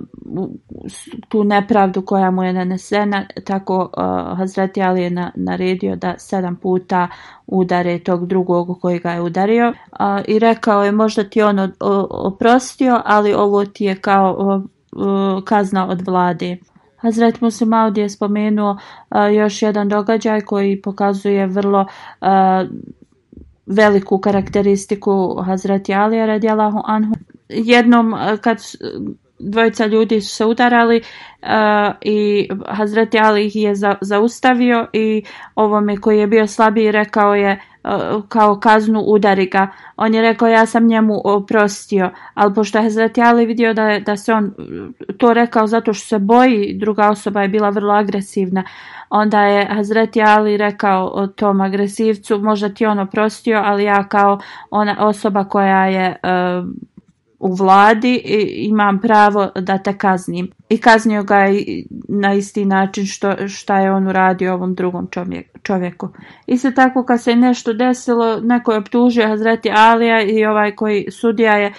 tu nepravdu koja mu je nanesena, tako uh, Hazreti Ali je naredio da sedam puta udare tog drugog koji ga je udario uh, i rekao je možda ti on oprostio, ali ovo ti je kao kazna od vlade. Hazret Muslim Audi je spomenuo još jedan događaj koji pokazuje vrlo veliku karakteristiku Hazreti Alija radijalahu anhu. Jednom kad dvojica ljudi su se udarali e, i Hazreti Ali ih je zaustavio i ovome koji je bio slabiji rekao je e, kao kaznu udari ga. On je rekao ja sam njemu oprostio, ali pošto je Hazreti Ali vidio da, da se on e, to rekao zato što se boji, druga osoba je bila vrlo agresivna, onda je Hazreti Ali rekao tom agresivcu možda ti on oprostio, ali ja kao ona osoba koja je u vladi imam pravo da te kaznim i kaznio ga je na isti način što, šta je on uradio ovom drugom čovjeku. Isto tako kad se nešto desilo, neko je optužio Hazreti Alija i ovaj koji sudija je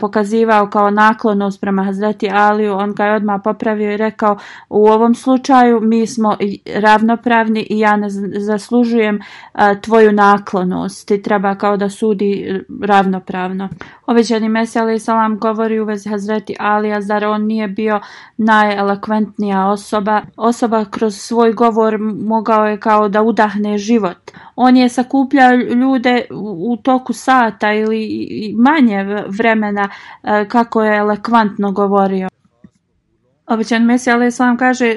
pokazivao kao naklonost prema Hazreti Aliju, on ga je odmah popravio i rekao u ovom slučaju mi smo ravnopravni i ja ne zaslužujem tvoju naklonost. Ti treba kao da sudi e, ravnopravno. Obećani Mesija Ali Salam govori u vezi Hazreti Alija, zar on nije bio najelokventnija osoba. Osoba kroz svoj govor mogao je kao da udahne život. On je sakupljao ljude u toku sata ili manje vremena e, kako je elokventno govorio. običan Mesija Ali Islam kaže,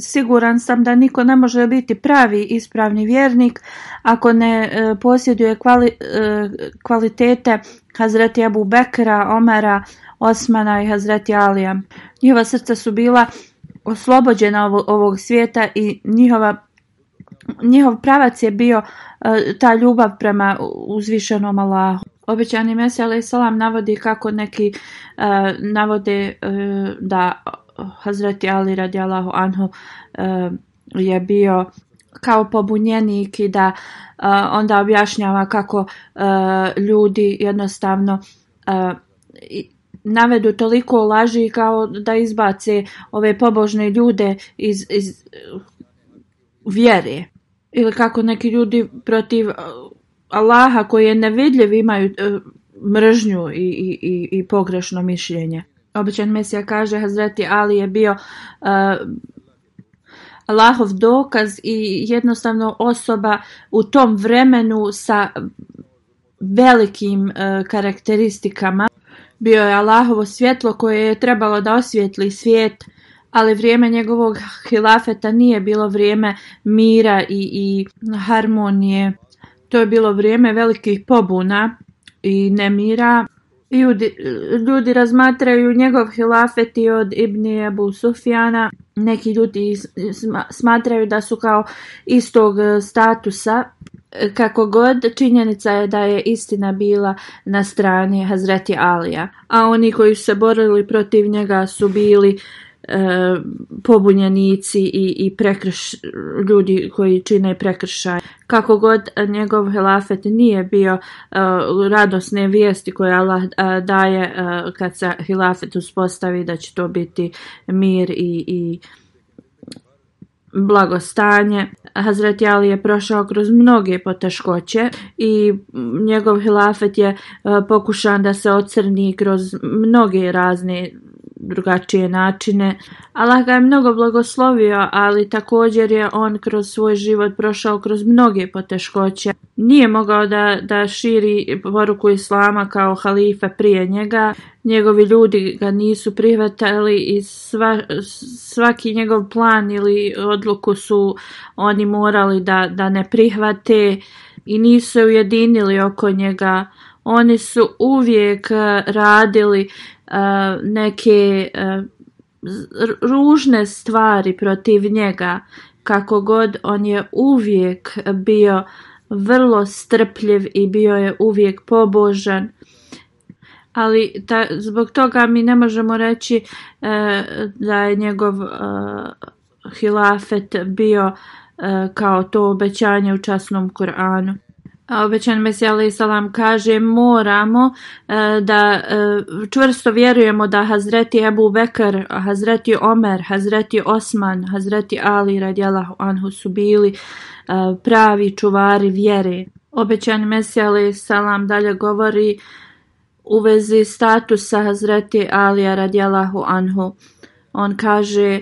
siguran sam da niko ne može biti pravi ispravni vjernik ako ne e, posjeduje e, kvalitete Hazreti Abu Bekra, Omera, Osmana i Hazreti Alija. Njihova srca su bila oslobođena ovog, svijeta i njihova, njihov pravac je bio e, ta ljubav prema uzvišenom Allahu. Obećani Mesija salam navodi kako neki e, navode e, da Hazreti Ali radi Allahu Anhu je bio kao pobunjenik i da onda objašnjava kako ljudi jednostavno i, navedu toliko laži kao da izbace ove pobožne ljude iz, iz uh, vjere. Ili kako neki ljudi protiv uh, Allaha koji je nevidljiv imaju uh, mržnju i, i, i pogrešno mišljenje. Običan Mesija kaže, Hazreti Ali je bio Allahov dokaz i jednostavno osoba u tom vremenu sa velikim karakteristikama bio je Allahovo svjetlo koje je trebalo da osvijetli svijet, ali vrijeme njegovog hilafeta nije bilo vrijeme mira i, i harmonije. To je bilo vrijeme velikih pobuna i nemira. Ljudi, ljudi razmatraju njegov hilafet od Ibni Ebu Sufjana. Neki ljudi smatraju da su kao istog statusa kako god, činjenica je da je istina bila na strani Hazreti Alija, a oni koji su se borili protiv njega su bili e, pobunjenici i, i prekrš, ljudi koji čine prekršaj. Kako god njegov helafet nije bio e, radosne vijesti koje Allah e, daje kad se helafet uspostavi da će to biti mir i, i blagostanje. Hazreti Ali je prošao kroz mnoge poteškoće i njegov hilafet je e, pokušan da se ocrni kroz mnoge razne drugačije načine. Allah ga je mnogo blagoslovio, ali također je on kroz svoj život prošao kroz mnoge poteškoće. Nije mogao da, da širi poruku islama kao halifa prije njega. Njegovi ljudi ga nisu prihvatali i svaki njegov plan ili odluku su oni morali da, da ne prihvate i nisu ujedinili oko njega. Oni su uvijek eh, radili neke ružne stvari protiv njega kako god on je uvijek bio vrlo strpljiv i bio je uvijek pobožan ali ta, zbog toga mi ne možemo reći e, da je njegov e, hilafet bio e, kao to obećanje u časnom Koranu Obećan Mesija Ali Salam kaže moramo e, da e, čvrsto vjerujemo da Hazreti Ebu Bekr, Hazreti Omer, Hazreti Osman, Hazreti Ali radijalahu anhu su bili e, pravi čuvari vjere. Obećan Mesija Salam dalje govori u vezi statusa Hazreti Alija radijalahu anhu. On kaže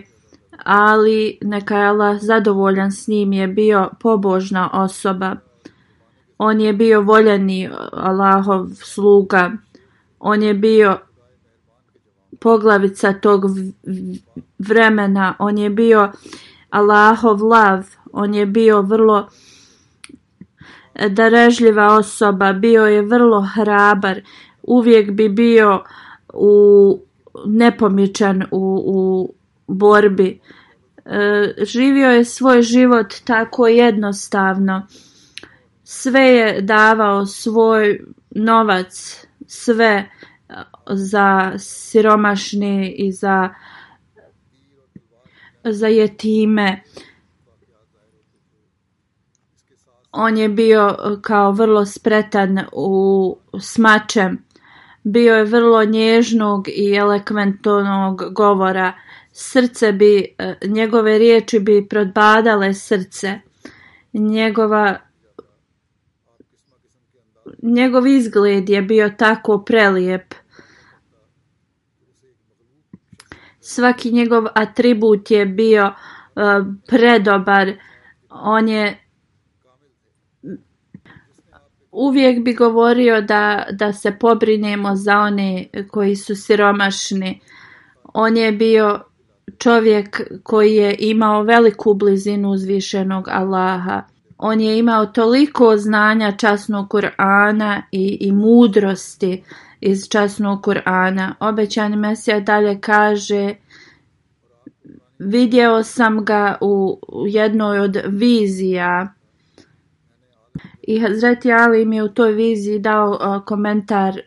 ali neka je Allah zadovoljan s njim je bio pobožna osoba. On je bio voljeni uh, Allahov sluga. On je bio poglavica tog vremena. On je bio Allahov lav. On je bio vrlo eh, darežljiva osoba. Bio je vrlo hrabar. Uvijek bi bio u nepomičan u, u borbi. E, živio je svoj život tako jednostavno sve je davao svoj novac, sve e, za siromašni i za, za jetime. On je bio e, kao vrlo spretan u smačem. Bio je vrlo nježnog i elekventonog govora. Srce bi, e, njegove riječi bi prodbadale srce. Njegova Njegov izgled je bio tako prelijep. Svaki njegov atribut je bio e, predobar. On je uvijek bi govorio da, da se pobrinemo za one koji su siromašni. On je bio čovjek koji je imao veliku blizinu uzvišenog Allaha. On je imao toliko znanja časnog Kur'ana i, i mudrosti iz časnog Kur'ana. Obećani Mesija dalje kaže vidio sam ga u, jednoj od vizija i Hazreti Ali mi je u toj viziji dao komentar e,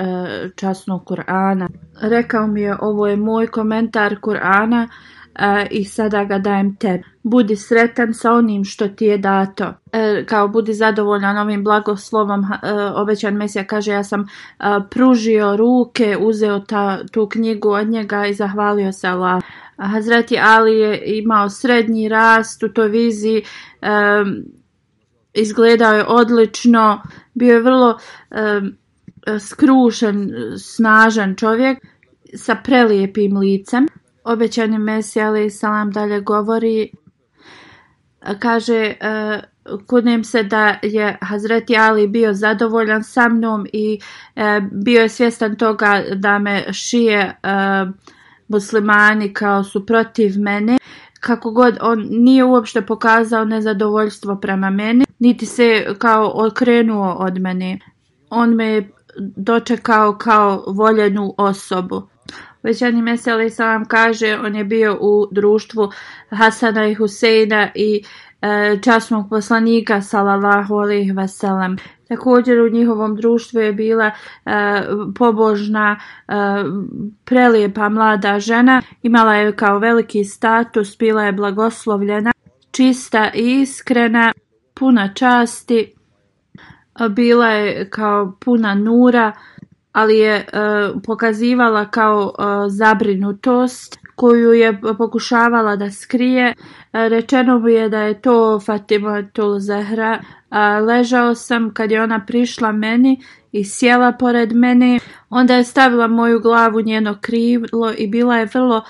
časnog Kur'ana. Rekao mi je ovo je moj komentar Kur'ana i sada ga dajem te Budi sretan sa onim što ti je dato. E, kao budi zadovoljan ovim blagoslovom, e, obećan Mesija kaže ja sam e, pružio ruke, uzeo ta, tu knjigu od njega i zahvalio se Allah. Hazreti Ali je imao srednji rast u toj viziji, izgledao je odlično, bio je vrlo skrušen, snažan čovjek sa prelijepim licem obećani Mesija ali salam dalje govori kaže e, kunem se da je Hazreti Ali bio zadovoljan sa mnom i e, bio je svjestan toga da me šije e, muslimani kao su protiv mene kako god on nije uopšte pokazao nezadovoljstvo prema meni niti se kao okrenuo od mene on me je dočekao kao voljenu osobu Većani Meseli Salam kaže, on je bio u društvu Hasana i Huseina i e, časnog poslanika salalahu alaihi vasalam. Također u njihovom društvu je bila e, pobožna, e, prelijepa mlada žena. Imala je kao veliki status, bila je blagoslovljena, čista i iskrena, puna časti. Bila je kao puna nura, ali je e, pokazivala kao e, zabrinutost koju je pokušavala da skrije. E, rečeno bi je da je to Fatima Tul Zahra. Ležao sam kad je ona prišla meni i sjela pored meni. Onda je stavila moju glavu njeno krilo i bila je vrlo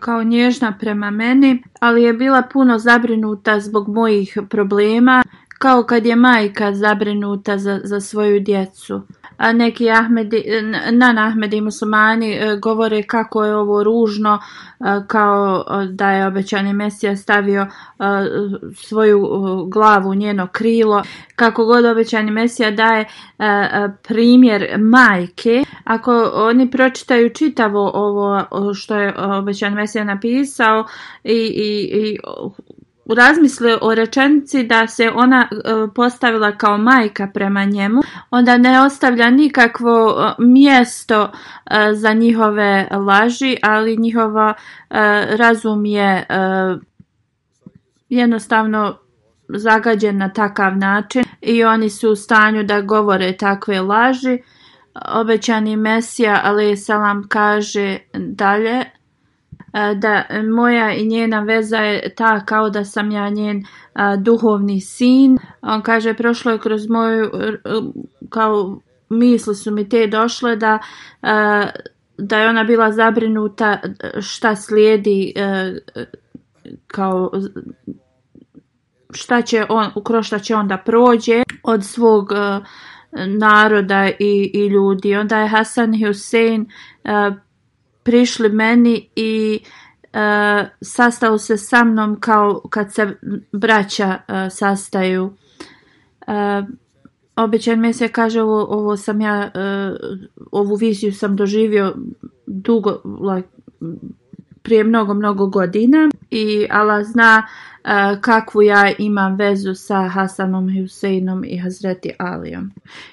kao nježna prema meni, ali je bila puno zabrinuta zbog mojih problema kao kad je majka zabrinuta za, za svoju djecu. A neki Ahmedi, nan Ahmedi muslimani e, govore kako je ovo ružno, e, kao e, da je obećani Mesija stavio svoju glavu, njeno krilo. Kako god obećani Mesija daje primjer majke, ako oni pročitaju čitavo ovo što je obećani Mesija napisao i, i, i Razmisle o rečenici da se ona e, postavila kao majka prema njemu, onda ne ostavlja nikakvo e, mjesto e, za njihove laži, ali njihova razum je jednostavno zagađen na takav način i oni su u stanju da govore takve laži. Obećani Mesija, ali salam, kaže dalje E, da moja i njena veza je ta kao da sam ja njen e, duhovni sin. On kaže prošlo je kroz moju kao misli su mi te došle da e, da je ona bila zabrinuta šta slijedi kao šta će on, kroz šta će onda prođe od svog naroda i, i ljudi. Onda je Hasan Hussein prišli meni i e, sastao se sa mnom kao kad se braća e, sastaju. E, običan mi se kaže ovo, sam ja, e, ovu viziju sam doživio dugo, like, prije mnogo, mnogo godina i Ala zna e, kakvu ja imam vezu sa Hasanom Huseinom i Hazreti Alijom.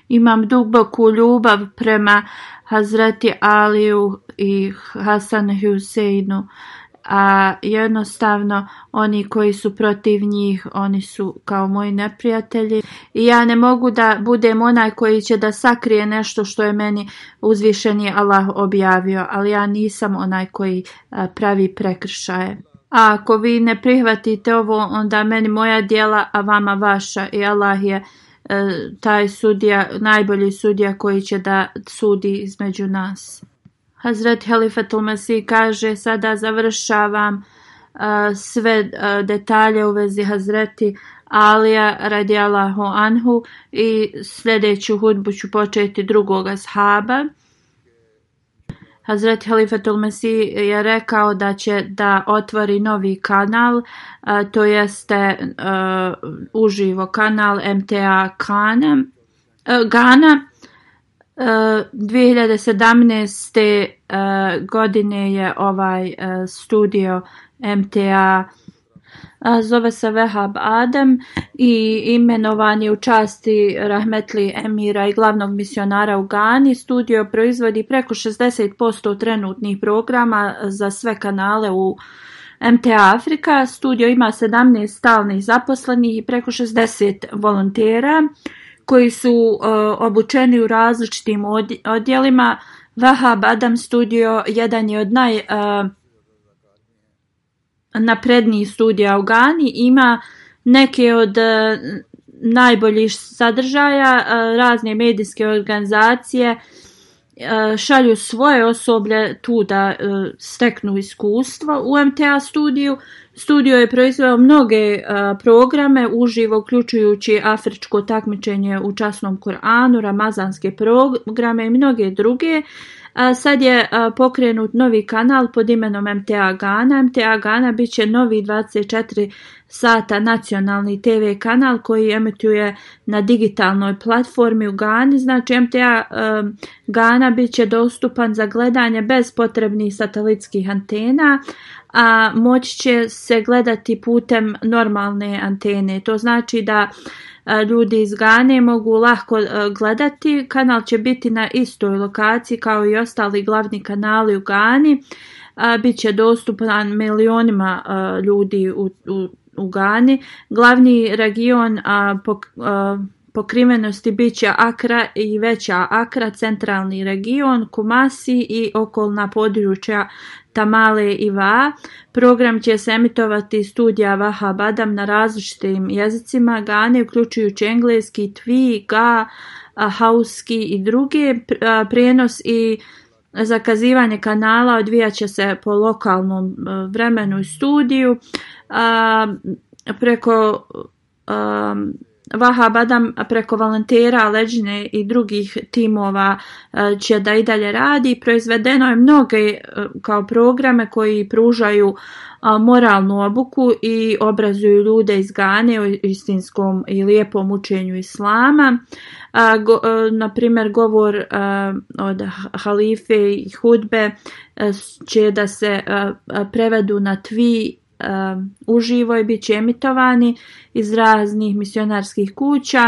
Imam duboku ljubav prema Hazreti Aliju, i Hasan Huseinu, a jednostavno oni koji su protiv njih, oni su kao moji neprijatelji i ja ne mogu da budem onaj koji će da sakrije nešto što je meni uzvišeni Allah objavio, ali ja nisam onaj koji pravi prekršaje. A ako vi ne prihvatite ovo, onda meni moja djela, a vama vaša i Allah je e, taj sudija, najbolji sudija koji će da sudi između nas. Hazret Halifatul Mesih kaže sada završavam sve detalje u vezi Hazreti Alija radijalahu anhu i sljedeću hudbu ću početi drugoga shaba. Hazret Halifatul Mesih je rekao da će da otvori novi kanal, to jeste uživo kanal MTA Kana, Gana 2017. E, e, godine je ovaj e, studio MTA zove se Vehab Adem i imenovan je u časti Rahmetli Emira i glavnog misionara u Gani. Studio proizvodi preko 60% trenutnih programa za sve kanale u MTA Afrika. Studio ima 17 stalnih zaposlenih i preko 60 volontera koji su e, obučeni u različitim odjelima. Vahab Adam Studio jedan je od naj e, studija u Gani ima neke od e, najboljih sadržaja, razne medijske organizacije šalju svoje osoblje tu da steknu iskustvo u MTA studiju, Studio je proizveo mnoge programe uživo uključujući afričko takmičenje u časnom Koranu, ramazanske programe i mnoge druge Sad je pokrenut novi kanal pod imenom MTA Gana. MTA Gana bit će novi 24 sata nacionalni TV kanal koji emituje na digitalnoj platformi u Gani. Znači MTA Gana bit će dostupan za gledanje bez potrebnih satelitskih antena a moći će se gledati putem normalne antene. To znači da Ljudi iz Gane mogu lahko e, gledati. Kanal će biti na istoj lokaciji kao i ostali glavni kanali u Gani. Biće dostupan milionima e, ljudi u, Gani. Glavni region e, pokrivenosti bit će Akra i veća Akra, centralni region, Kumasi i okolna područja Tamale i Va. Program će se emitovati studija Vaha Badam na različitim jezicima Gane, uključujući engleski, tvi, ga, hauski i drugi. Prijenos i zakazivanje kanala odvijaće će se po lokalnom e, vremenu i studiju. Preko Vaha Badam preko volontera, leđine i drugih timova će da i dalje radi. Proizvedeno je mnoge e, kao programe koji pružaju moralnu obuku i obrazuju ljude iz Gane o istinskom i lijepom učenju islama. E, na primjer, govor e, od halife i hudbe će da se prevedu na tvi Um, uživo i bit će emitovani iz raznih misionarskih kuća.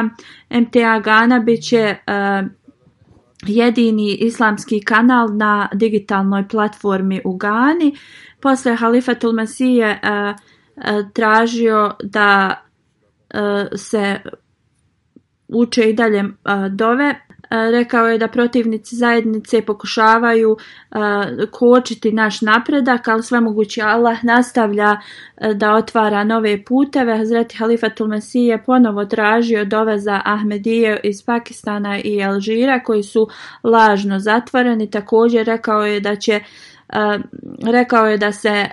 MTA Gana bit će um, jedini islamski kanal na digitalnoj platformi u Gani. Posle Halifatul je uh, uh, tražio da uh, se uče i dalje dove rekao je da protivnici zajednice pokušavaju kočiti naš napredak, ali mogući Allah nastavlja da otvara nove puteve. Hazreti Halifa Mesih je ponovo tražio doveza Ahmedije iz Pakistana i Alžira koji su lažno zatvoreni. Također rekao je da će rekao je da se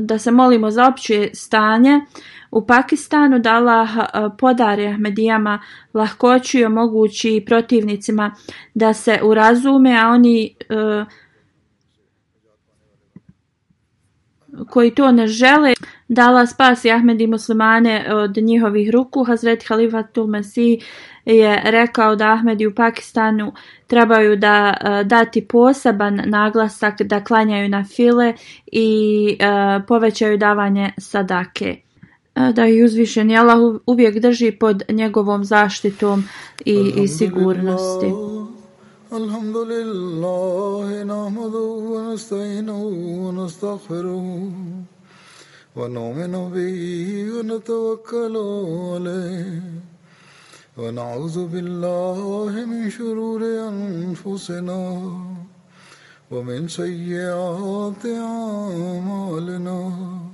da se molimo za opće stanje u Pakistanu dala eh, podare podari Ahmedijama lahkoću i omogući protivnicima da se urazume, a oni eh, koji to ne žele, dala spas spasi Ahmed i muslimane eh, od njihovih ruku. Hazret Halifatul Mesih je rekao da Ahmedi u Pakistanu trebaju da dati poseban naglasak da klanjaju na file i povećaju davanje sadake da uzvišen i Allah uvijek drži pod njegovom zaštitom i, i sigurnosti. الحمد لله نحمده ونستعينه ونستغفره ونؤمن به ونتوكل عليه ونعوذ بالله من شرور wa ومن سيئات amalina,